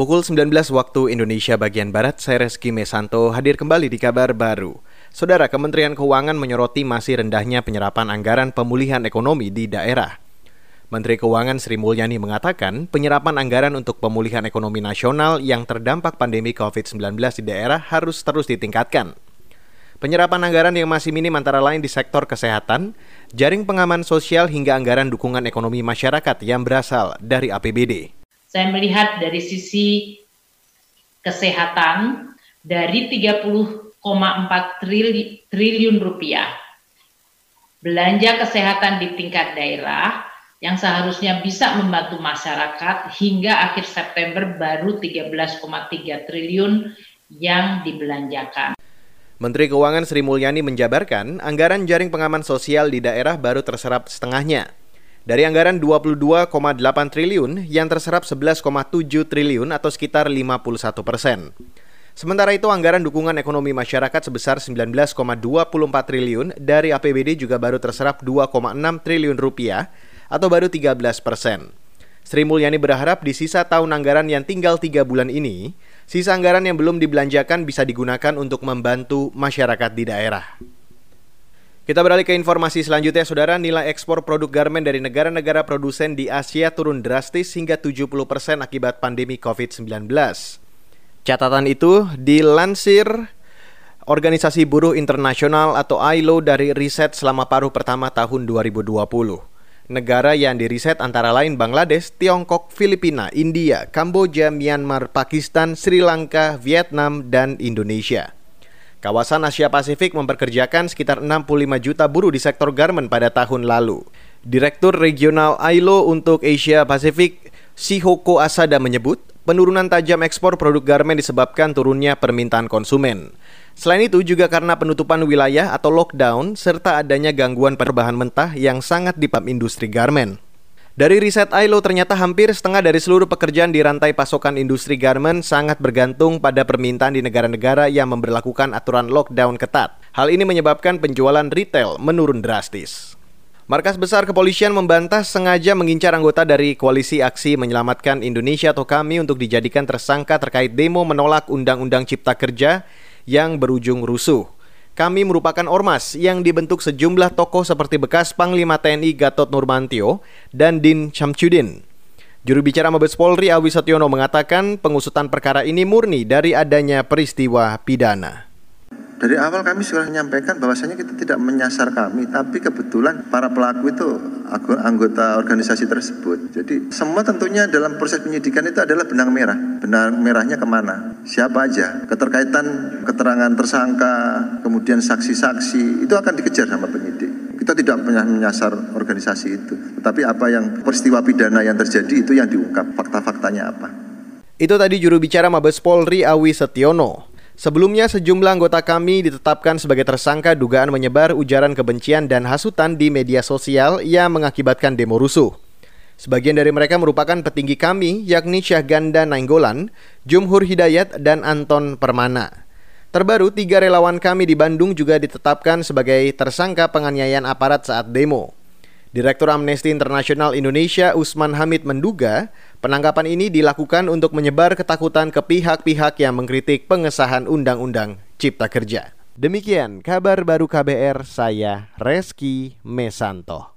Pukul 19 waktu Indonesia bagian Barat, saya Reski Mesanto hadir kembali di kabar baru. Saudara Kementerian Keuangan menyoroti masih rendahnya penyerapan anggaran pemulihan ekonomi di daerah. Menteri Keuangan Sri Mulyani mengatakan penyerapan anggaran untuk pemulihan ekonomi nasional yang terdampak pandemi COVID-19 di daerah harus terus ditingkatkan. Penyerapan anggaran yang masih minim antara lain di sektor kesehatan, jaring pengaman sosial hingga anggaran dukungan ekonomi masyarakat yang berasal dari APBD. Saya melihat dari sisi kesehatan dari 30,4 triliun rupiah belanja kesehatan di tingkat daerah yang seharusnya bisa membantu masyarakat hingga akhir September baru 13,3 triliun yang dibelanjakan. Menteri Keuangan Sri Mulyani menjabarkan anggaran jaring pengaman sosial di daerah baru terserap setengahnya. Dari anggaran 22,8 triliun yang terserap 11,7 triliun atau sekitar 51 persen. Sementara itu anggaran dukungan ekonomi masyarakat sebesar 19,24 triliun dari APBD juga baru terserap 2,6 triliun rupiah atau baru 13 persen. Sri Mulyani berharap di sisa tahun anggaran yang tinggal tiga bulan ini, sisa anggaran yang belum dibelanjakan bisa digunakan untuk membantu masyarakat di daerah. Kita beralih ke informasi selanjutnya, Saudara. Nilai ekspor produk garmen dari negara-negara produsen di Asia turun drastis hingga 70% akibat pandemi COVID-19. Catatan itu dilansir Organisasi Buruh Internasional atau ILO dari riset selama paruh pertama tahun 2020. Negara yang diriset antara lain Bangladesh, Tiongkok, Filipina, India, Kamboja, Myanmar, Pakistan, Sri Lanka, Vietnam, dan Indonesia. Kawasan Asia Pasifik memperkerjakan sekitar 65 juta buruh di sektor garmen pada tahun lalu. Direktur Regional ILO untuk Asia Pasifik, Shihoko Asada menyebut, penurunan tajam ekspor produk garmen disebabkan turunnya permintaan konsumen. Selain itu juga karena penutupan wilayah atau lockdown serta adanya gangguan perbahan mentah yang sangat dipam industri garmen. Dari riset ILO ternyata hampir setengah dari seluruh pekerjaan di rantai pasokan industri garment sangat bergantung pada permintaan di negara-negara yang memperlakukan aturan lockdown ketat. Hal ini menyebabkan penjualan retail menurun drastis. Markas Besar Kepolisian membantah sengaja mengincar anggota dari Koalisi Aksi Menyelamatkan Indonesia atau KAMI untuk dijadikan tersangka terkait demo menolak Undang-Undang Cipta Kerja yang berujung rusuh. Kami merupakan ormas yang dibentuk sejumlah tokoh seperti bekas Panglima TNI Gatot Nurmantio dan Din Syamsuddin. Juru bicara Mabes Polri Awi Setiono mengatakan pengusutan perkara ini murni dari adanya peristiwa pidana. Dari awal kami sudah menyampaikan bahwasanya kita tidak menyasar kami, tapi kebetulan para pelaku itu anggota organisasi tersebut. Jadi semua tentunya dalam proses penyidikan itu adalah benang merah. Benang merahnya ke mana? Siapa aja? Keterkaitan keterangan tersangka, kemudian saksi-saksi itu akan dikejar sama penyidik. Kita tidak pernah menyasar organisasi itu, tetapi apa yang peristiwa pidana yang terjadi itu yang diungkap fakta-faktanya apa. Itu tadi juru bicara Mabes Polri Awi Setiono. Sebelumnya sejumlah anggota kami ditetapkan sebagai tersangka dugaan menyebar ujaran kebencian dan hasutan di media sosial yang mengakibatkan demo rusuh. Sebagian dari mereka merupakan petinggi kami yakni Syahganda Nainggolan, Jumhur Hidayat, dan Anton Permana. Terbaru, tiga relawan kami di Bandung juga ditetapkan sebagai tersangka penganiayaan aparat saat demo. Direktur Amnesty International Indonesia Usman Hamid menduga penangkapan ini dilakukan untuk menyebar ketakutan ke pihak-pihak yang mengkritik pengesahan Undang-Undang Cipta Kerja. Demikian kabar baru KBR saya Reski Mesanto.